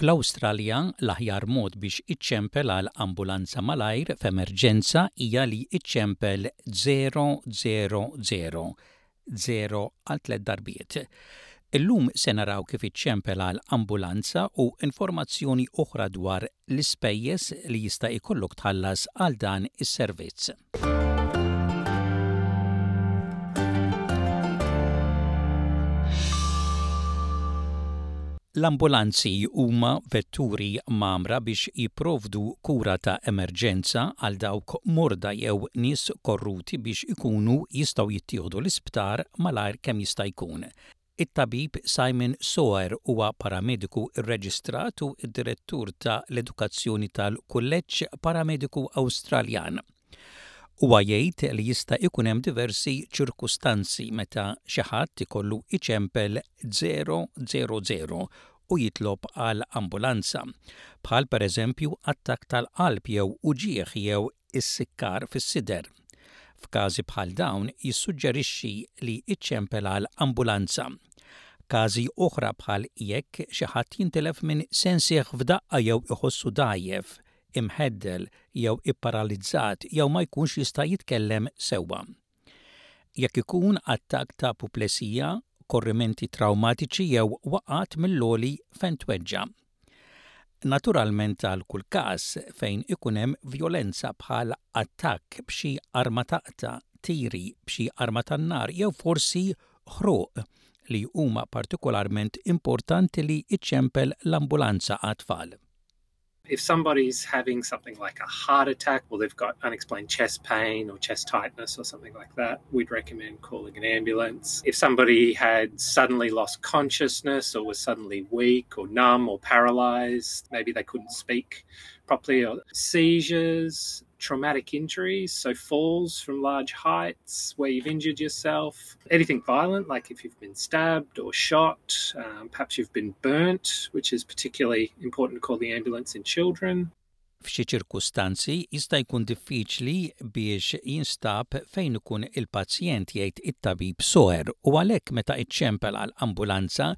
Fl-Awstralja, l-aħjar mod biex iċċempel għal ambulanza malajr f'emerġenza hija li iċċempel 000, żero għal tliet darbiet. Illum se naraw kif iċċempel għal ambulanza u informazzjoni oħra dwar l-ispejjeż li jista' jkollok tħallas għal dan is-servizz. L-ambulanzi huma vetturi mgħammra biex jipprovdu kura ta' emerġenza għal dawk morda jew nies korruti biex ikunu jistgħu jittieħdu l-isptar malajr kemm jista' jkun. It-Tabib Simon Soer huwa paramediku rreġistrat u d-Direttur ta' l-Edukazzjoni tal-Kulleġġ Paramediku Awstraljan. Huwa jgħid li jista' jkun hemm diversi ċirkustanzi meta xi ħadd ikollu iċempel 000 u jitlob għal ambulanza, bħal pereżempju attakk tal-qalb jew uġigħ jew issikkar fis-sider. F'każi bħal dawn jissuġġerixxi li iċċempel għal ambulanza. Każi oħra bħal jekk xi ħadd jintilef minn sensih f'daqqa jew iħossu dgħajjef, imħeddel jew ipparalizzat jew ma jkunx jista' jitkellem sewwa. Jekk ikun attakk ta' apoplesija, korrimenti trawmatiċi jew waqgħat mill-għoli fejn tweġġa'. Naturalment għal kull każ fejn ikun hemm vjolenza bħal attakk b'xi arma taqta', tiri b'xi arma tan-nar jew forsi ħruq li huma partikolarment importanti li iċċempel l-ambulanza għat-tfal. if somebody's having something like a heart attack or they've got unexplained chest pain or chest tightness or something like that, we'd recommend calling an ambulance. If somebody had suddenly lost consciousness or was suddenly weak or numb or paralyzed, maybe they couldn't speak properly, or seizures, traumatic injuries, so falls from large heights where you've injured yourself, anything violent, like if you've been stabbed or shot, um, perhaps you've been burnt, which is particularly important to call the ambulance in children. F'xi ċirkustanzi jista' jkun diffiċli biex jinstab fejn ikun il-pazjent jgħid it-tabib soher u għalhekk meta iċċempel għal ambulanza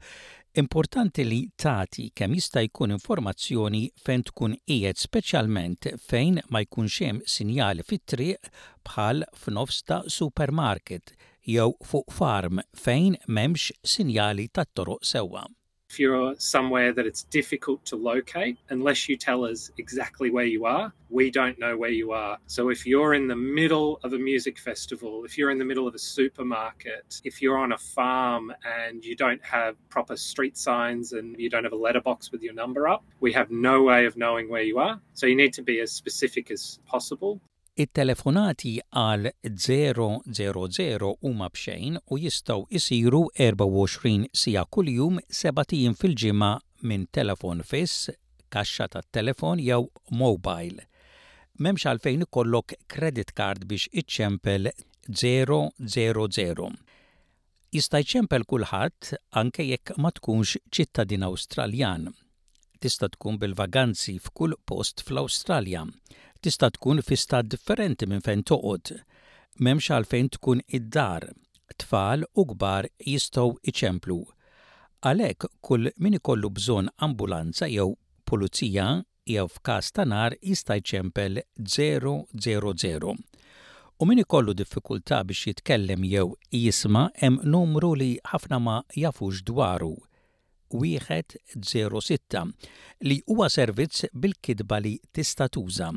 Importanti li tagħti kemm jista' jkun informazzjoni fejn tkun qiegħed speċjalment fejn ma jkunx hemm sinjali fit-triq bħal f'nofs ta' supermarket jew fuq farm fejn m'hemmx sinjali tat-toroq sewwa. If you're somewhere that it's difficult to locate, unless you tell us exactly where you are, we don't know where you are. So if you're in the middle of a music festival, if you're in the middle of a supermarket, if you're on a farm and you don't have proper street signs and you don't have a letterbox with your number up, we have no way of knowing where you are. So you need to be as specific as possible. it-telefonati għal 000 huma bxejn u jistgħu jisiru 24 sija kuljum sebatijin fil-ġimgħa minn telefon fiss, kaxxa tat-telefon jew mowbajl. M'hemmx għalfejn ikollok credit card biex iċċempel 000. Jista' jċempel kulħadd anke jekk ma tkunx ċittadin Awstraljan. Tista' tkun bil-vaganzi f'kull post fl-Awstralja. Tista' tkun fi stat differenti minn fejn toqgħod. M'hemmx għalfejn tkun id-dar. Tfal u kbar jistgħu jċemplu. Għalhekk, kull min ikollu bżonn ambulanza jew pulizija jew f'każ ta' nar jista' jċempel 000. U min ikollu diffikultà biex jitkellem jew jisma' hemm numru li ħafna ma jafux dwaru, 106, li huwa servizz bil-kitba li tista' tuża.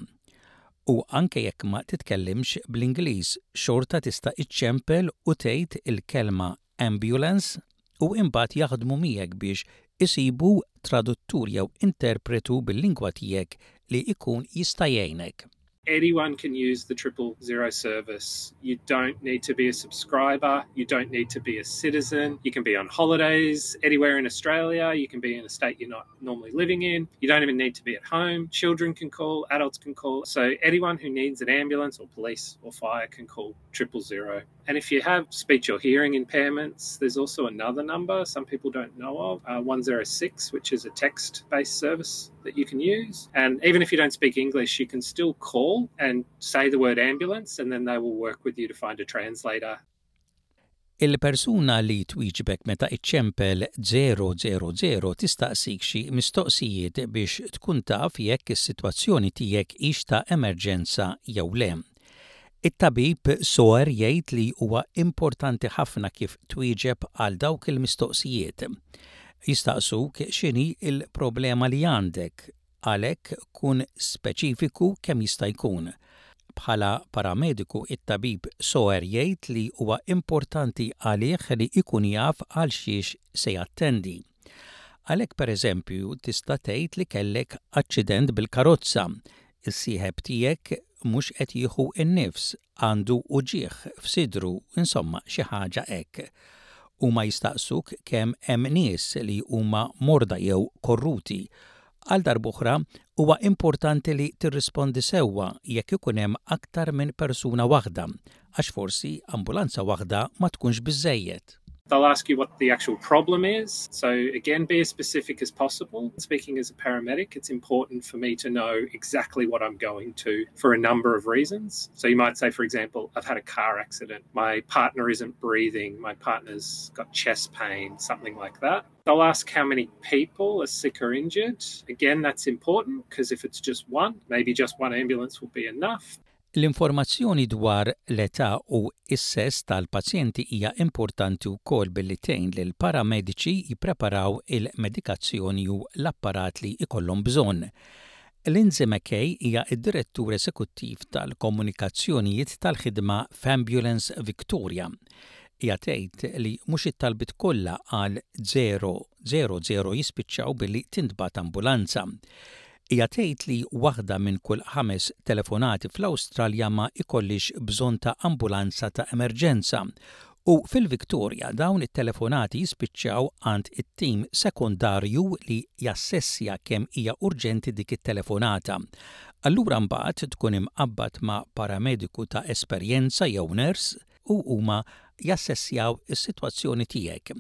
U anke jekk ma titkellimx bl-Ingliż xorta tista' iċċempel u tgħid il-kelma ambulance u imbagħad jaħdmu miegħek biex isibu traduttur jew interpretu bil-lingwa tiegħek li jkun jista' jgħinek. anyone can use the triple zero service. You don't need to be a subscriber. You don't need to be a citizen. You can be on holidays anywhere in Australia. You can be in a state you're not normally living in. You don't even need to be at home. Children can call, adults can call. So anyone who needs an ambulance or police or fire can call triple zero. And if you have speech or hearing impairments, there's also another number some people don't know of, uh, 106, which is a text based service that you can use. And even if you don't speak English, you can still call and say the word ambulance, and then they will work with you to find a translator. Il-persuna li twiġbek meta iċċempel 000 tistaqsik xi mistoqsijiet biex tkun taf jekk is-sitwazzjoni tiegħek hix ta' emerġenza jew le. It-tabib Soer jgħid li huwa importanti ħafna kif twieġeb għal dawk il-mistoqsijiet. Jistaqsuk x'inhi l-problema li għandek, għalhekk kun speċifiku kemm jista' jkun. Bħala paramediku it-tabib Soer jgħid li huwa importanti għalih li jkun jaf għal xiex se jattendi. Għalhekk pereżempju tista' tgħid li kellek aċċident bil-karozza Is-sieħeb tiegħek mhux qed jieħu n-nifs, għandu uġigħ f'sidru, insomma xi ħaġa hekk. Huma jistaqsuk kemm hemm nies li huma morda jew korruti. Għal darb'oħra, huwa importanti li tirrispondi sewwa jekk ikun hemm aktar minn persuna waħda, għax forsi ambulanza waħda ma tkunx biżejjed. They'll ask you what the actual problem is. So, again, be as specific as possible. Speaking as a paramedic, it's important for me to know exactly what I'm going to for a number of reasons. So, you might say, for example, I've had a car accident, my partner isn't breathing, my partner's got chest pain, something like that. They'll ask how many people are sick or injured. Again, that's important because if it's just one, maybe just one ambulance will be enough. L-informazzjoni dwar l-età u s-sess tal-pazjenti hija importanti wkoll billi tgħin lill-paramediċi jippreparaw il-medikazzjoni u l-apparat li jkollhom bżonn. Lindsay McKay hija d-Direttur Eżekuttiv tal-Komunikazzjonijiet tal-Ħidma f'Ambulance Victoria. Hija tgħid li mhux it-talbiet kollha għal 000 jispiċċaw billi tintbagħat ambulanza. Hija tgħid li waħda minn kull ħames telefonati fl-Awstralja ma jkollhiex bżonn ta' ambulanza ta' emerġenza u fil-Victoria dawn it-telefonati jispiċċaw għand it-tim sekondarju li jassessja kemm hija urġenti dik it-telefonata. Allura mbagħad tkun imqabbad ma' paramediku ta' esperjenza jew nurse u huma jassessjaw is-sitwazzjoni tiegħek.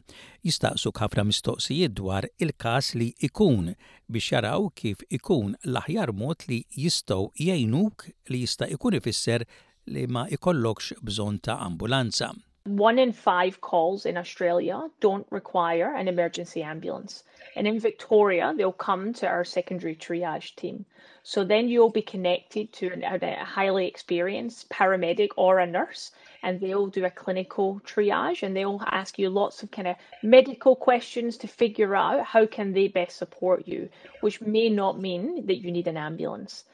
Jistaqsuk ħafna mistoqsijiet dwar il-każ li jkun biex jaraw kif ikun l-aħjar mod li jistgħu jgħinuk li jista' jkun ifisser li ma jkollokx bżonn ta' ambulanza. One in five calls in Australia don't require an emergency ambulance. And in Victoria, they'll come to our secondary triage team. So then you'll be connected to an, a highly experienced paramedic or a nurse, and they'll do a clinical triage and they'll ask you lots of kind of medical questions to figure out how can they best support you, which may not mean that you need an ambulance.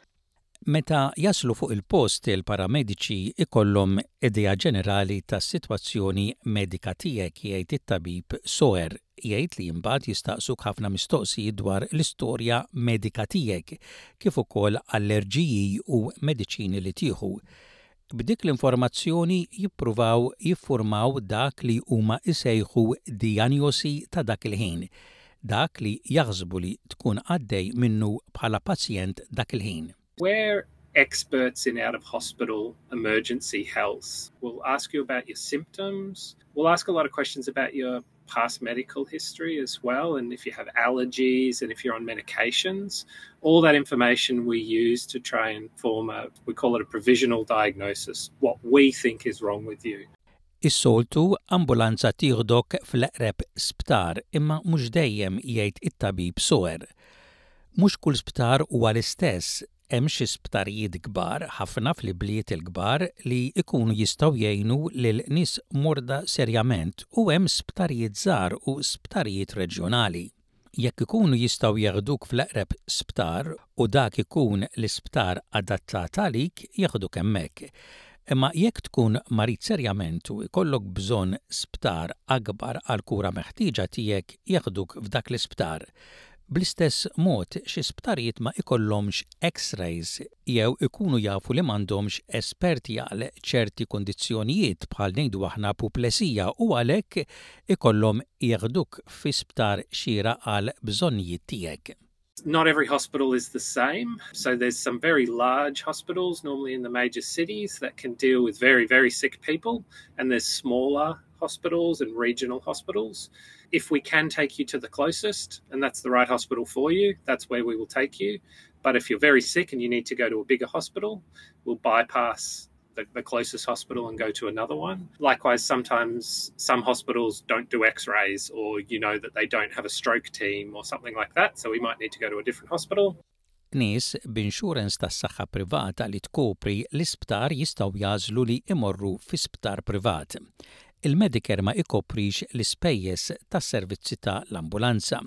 Meta jaslu fuq il-post, il-paramediċi jkollhom idea ġenerali tas-sitwazzjoni medika tiegħek, jgħid it-Tabib Soer. Jgħid li imbagħad jistaqsuk ħafna mistoqsijiet dwar l-istorja medika tiegħek, kif ukoll allerġiji u mediċini li tieħu. b'dik l-informazzjoni jippruvaw jiffurmaw dak li huma jsejħu dijanjosi ta' dak il-ħin, dak li jaħsbu li tkun għaddej minnu bħala pazjent dak il-ħin. where experts in out of hospital emergency health will ask you about your symptoms, will ask a lot of questions about your. past medical history as well, and if you have allergies and if you're on medications, all that information we use to try and form a, we call it a provisional diagnosis, what we think is wrong with you. Is-soltu ambulanza tieħdok fl-eqreb sptar imma mhux dejjem jgħid it-tabib sower. Mhux kull sptar huwa l-istess, Hemm xi sptarijiet kbar ħafna fl-ibliet il-kbar li jkunu jistgħu jgħinu lil nies morda serjament u hemm sptarijiet żgħar u sptarijiet reġjonali. Jekk ikunu jistgħu jeħduk fl-eqreb sptar u dak ikun l-isptar adattat għalik, jeħduk hemmhekk. Imma jekk tkun marid serjament u jkollok bżonn sptar akbar għall-kura meħtieġa tiegħek, jeħduk f'dak l-isptar. Bl-istess mod, xi sptarijiet ma jkollhomx X-rays jew ikunu jafu li m'għandhomx esperti għal ċerti kundizzjonijiet bħal ngħidu aħna puplesija u għalhekk ikollhom jeħduk fi sptar xieraq għal bżonnijiet tiegħek. Not every hospital is the same, so there's some very large hospitals, normally in the major cities, that can deal with very, very sick people and there's smaller hospitals and regional hospitals. If we can take you to the closest and that's the right hospital for you, that's where we will take you. But if you're very sick and you need to go to a bigger hospital, we'll bypass the, the, closest hospital and go to another one. Likewise, sometimes some hospitals don't do x rays or you know that they don't have a stroke team or something like that, so we might need to go to a different hospital. Nies b'inxurens tas-saħħa privata li tkopri l-isptar jistgħu jagħżlu li jmorru fi sptar privat. Il-Medicare ma jkoprix l-ispejjeż tas-servizzi ta' l-ambulanza.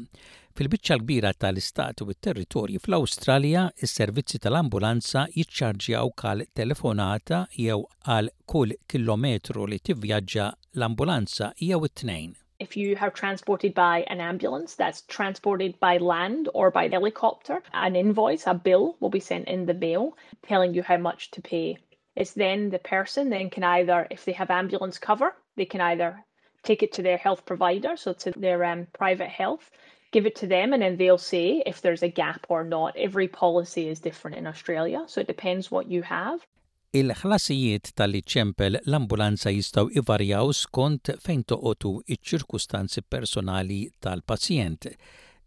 Fil-biċċa l-kbira ta' l-istati u t-territorji fl-Awstralja, is-servizzi ta' l-ambulanza jiċċarġjawk għal telefonata jew għal kull kilometru li tivvjaġġa l-ambulanza jew it-tnejn. If you have transported by an ambulance that's transported by land or by helicopter, an invoice, a bill will be sent in the mail telling you how much to pay. It's then the person then can either, if they have ambulance cover, They can either take it to their health provider, so to their um, private health, give it to them, and then they'll say if there's a gap or not. Every policy is different in Australia, so it depends what you have. Il-ħlasijiet ta' li ċċempel l-ambulanza jistgħu jvarjaw skont fejn toqgħod u ċ-ċirkustanzi personali tal-pazjent.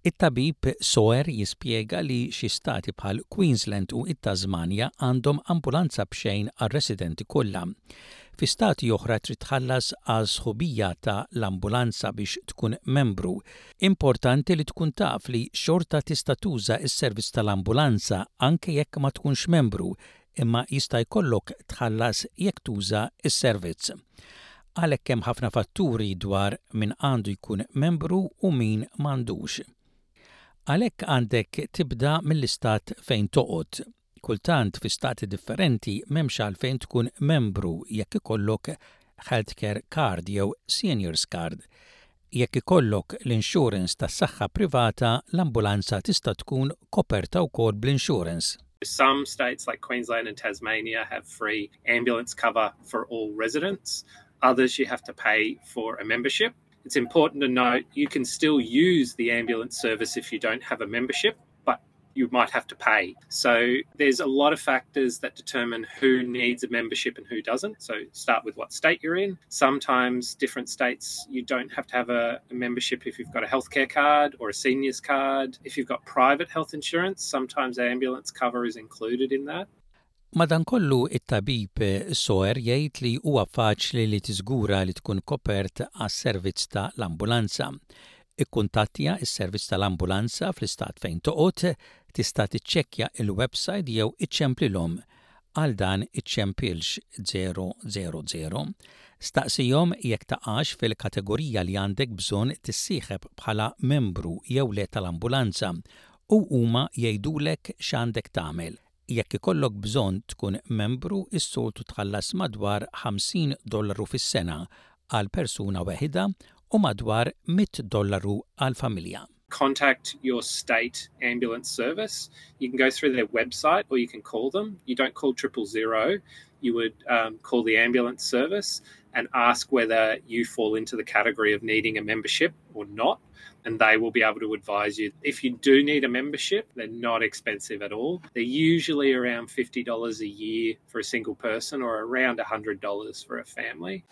It-tabib Soer jispjega li xi stati bħal Queensland u t-Tasmanja għandhom ambulanza b'xejn għar-residenti kollha. Fi stati oħra trid tħallas għal sħubija ta' l-ambulanza biex tkun membru. Importanti li tkun taf li xorta tista' tuża s-servizz tal-ambulanza anke jekk ma tkunx membru, imma jista' jkollok tħallas jekk tuża s-servizz. Għalhekk hemm ħafna fatturi dwar min għandu jkun membru u min m'għandux. Għalhekk għandek tibda mill-istat fejn toqgħod. Kultant fi stati differenti m'hemmx għalfejn tkun membru jekk ikollok Healthcare Card jew Seniors Card. Jekk ikollok l-insurance tas saħħa privata, l-ambulanza tista' tkun koperta wkoll bl-insurance. Some states like Queensland and Tasmania have free ambulance cover for all residents. Others you have to pay for a membership. It's important to note you can still use the ambulance service if you don't have a membership. you might have to pay. So there's a lot of factors that determine who needs a membership and who doesn't. So start with what state you're in. Sometimes different states you don't have to have a, a membership if you've got a healthcare card or a seniors card. If you've got private health insurance, sometimes ambulance cover is included in that. Madankollu it-tabib Soer jgħid li huwa faċli li tiżgura li tkun kopert għas-servizz ta' l-ambulanza. Ikkuntattja s-servizz ta' l-ambulanza fl-istat fejn toqgħod, tista' tiċċekkja l-websajt jew iċċemplilhom, għal dan iċċempilx 000. Staqsihom jekk taqax fil-kategorija li għandek bżonn tissieħeb bħala membru jew le ta' l-ambulanza u huma jgħidulek x'għandek tagħmel. Jekk ikollok bżonn tkun membru s-soltu tħallas madwar 50 dollaru fis-sena għal persuna weħida u madwar 100 dollaru għal familja. Contact your state ambulance service, you can go through their website or you can call them, you don't call triple zero, you would call the ambulance service and ask whether you fall into the category of needing a membership or not. And they will be able to advise you. If you do need a membership, they're not expensive at all. They're usually around $50 a year for a single person or around $100 for a family.